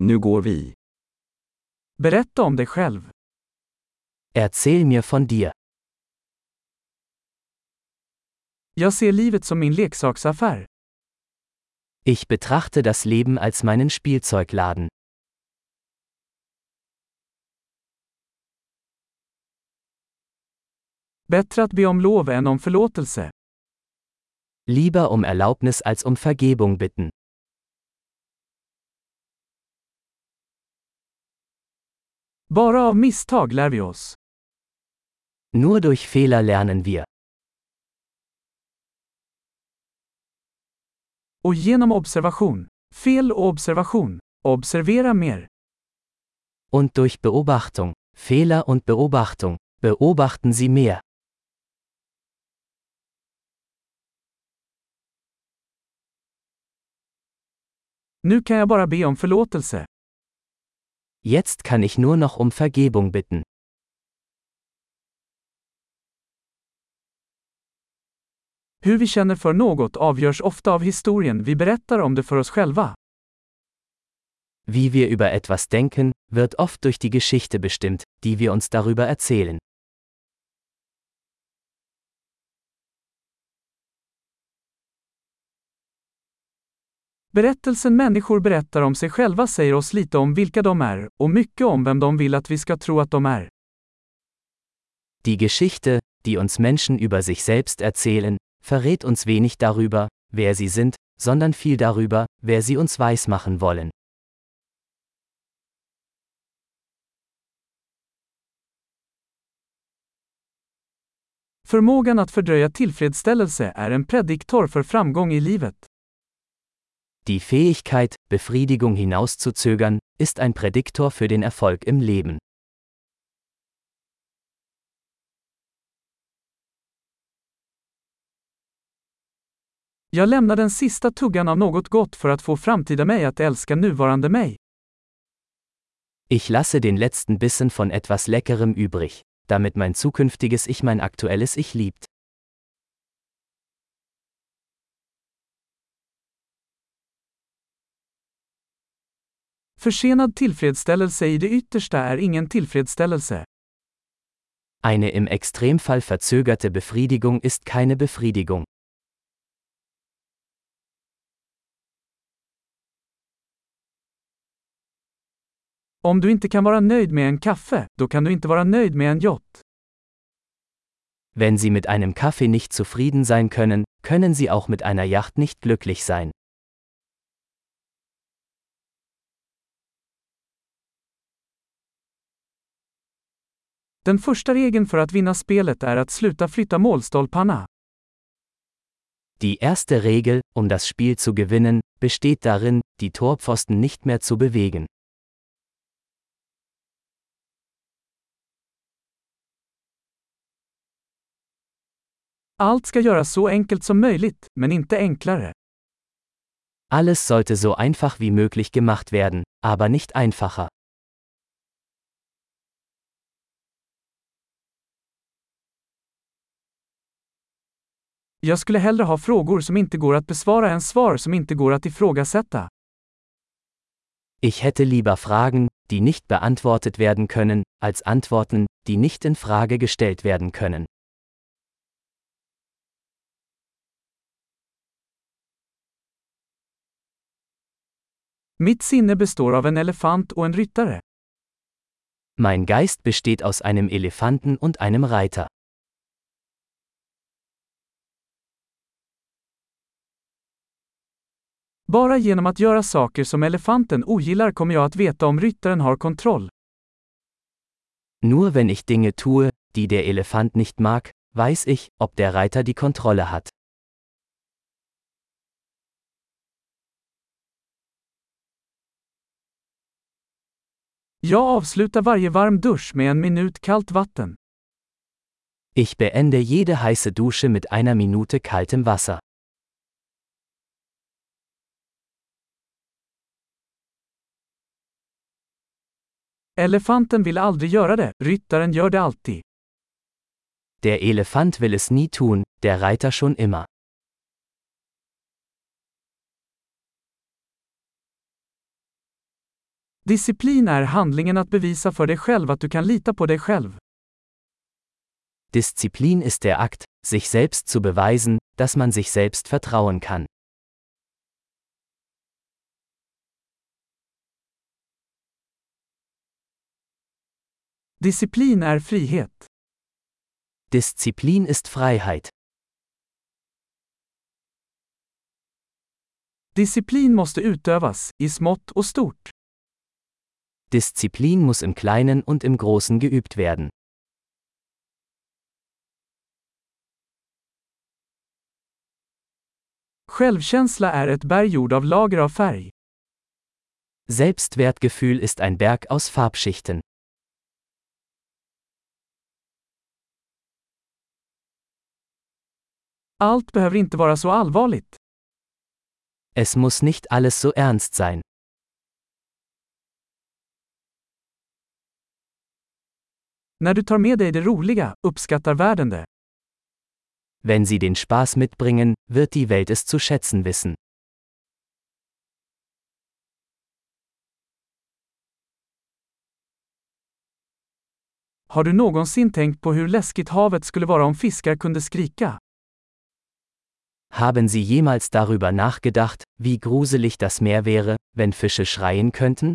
Nu går vi. Berätta om dig själv. Erzähl mir von dir. Jag ser livet som min leksaksaffär. Ich betrachte das Leben als meinen Spielzeugladen. Bättre att be om lov än om förlåtelse. Lieber um Erlaubnis als um Vergebung bitten. Bara av misstag lär vi oss. Nur durch Fehler lernen wir. Och genom observation. Fel och observation. Observera mer. Und durch Beobachtung, Fehler und Beobachtung, beobachten Sie mehr. Nu kan jag bara be om förlåtelse. Jetzt kann ich nur noch um Vergebung bitten. Hur vi känner för något avgörs ofta av historien vi berättar om det för oss själva. Wie wir über etwas denken, wird oft durch die Geschichte bestimmt, die wir uns darüber erzählen. Berättelsen människor berättar om sig själva säger oss lite om vilka de är, och mycket om vem de vill att vi ska tro att de är. Die Geschichte, die uns Menschen über sich selbst erzählen, verrät uns wenig darüber, wer sie sind, sondern viel darüber, wer sie uns weismachen wollen. Förmågan att fördröja tillfredsställelse är en prediktor för framgång i livet. Die Fähigkeit, Befriedigung hinauszuzögern, ist ein Prädiktor für den Erfolg im Leben. Jag lämnar den sista tuggan av något gott för att få framtida mig att älska nuvarande mig. Ich lasse den letzten Bissen von etwas Leckerem übrig, damit mein zukünftiges Ich mein aktuelles Ich liebt. Försenad tillfredsställelse i det yttersta är ingen tillfredsställelse. Eine im Extremfall verzögerte Befriedigung ist keine Befriedigung. Om du inte kan vara nöjd med en kaffe, då kan du inte vara nöjd med en yacht. Wenn Sie mit einem Kaffee nicht zufrieden sein können, können Sie auch mit einer Yacht nicht glücklich sein. Den första regeln för att vinna spelet är att sluta flytta målstolparna. Die erste Regel, um das Spiel zu gewinnen, besteht darin, die Torpfosten nicht mehr zu bewegen. Allt ska göras så enkelt som möjligt, men inte enklare. Alles sollte so einfach wie möglich gemacht werden, aber nicht einfacher. Jag skulle hellre ha frågor som inte går att besvara än svar som inte går att ifrågasätta. Ich hätte lieber Fragen, die nicht beantwortet werden können, als Antworten, die nicht in Frage gestellt werden können. Mitt sinne består av en elefant och en ryttare. Mein Geist besteht aus einem Elefanten und einem Reiter. Bara genom att göra saker som elefanten ogillar kommer jag att veta om ryttaren har kontroll. Nur wenn ich Dinge tue, die der Elefant nicht mag, weiß ich, ob der Reiter die Kontrolle hat. Jag avslutar varje varm dusch med en minut kallt vatten. Ich beende jede heiße Dusche mit einer Minute kaltem Wasser. Elefanten vill aldrig göra det, ryttaren gör det alltid. Der Elefant will es nie tun, der Reiter schon immer. Disciplin är handlingen att bevisa för dig själv att du kan lita på dig själv. Disziplin ist der Akt, sich selbst zu beweisen, dass man sich selbst vertrauen kann. Disciplin är frihet. Disziplin ist Freiheit. Disciplin måste utövas, i smått och stort. Disziplin muss im Kleinen und im Großen geübt werden. Självkänsla är ett berg gjord av lager av färg. Selbstwertgefühl ist ein Berg aus Farbschichten. Allt behöver inte vara så allvarligt. Es muss nicht alles so ernst sein. När du tar med dig det roliga, uppskattar världen det. Wenn sie den Spaß mitbringen, wird die Welt es zu schätzen wissen. Har du någonsin tänkt på hur läskigt havet skulle vara om fiskar kunde skrika? Haben Sie jemals darüber nachgedacht, wie gruselig das Meer wäre, wenn Fische schreien könnten?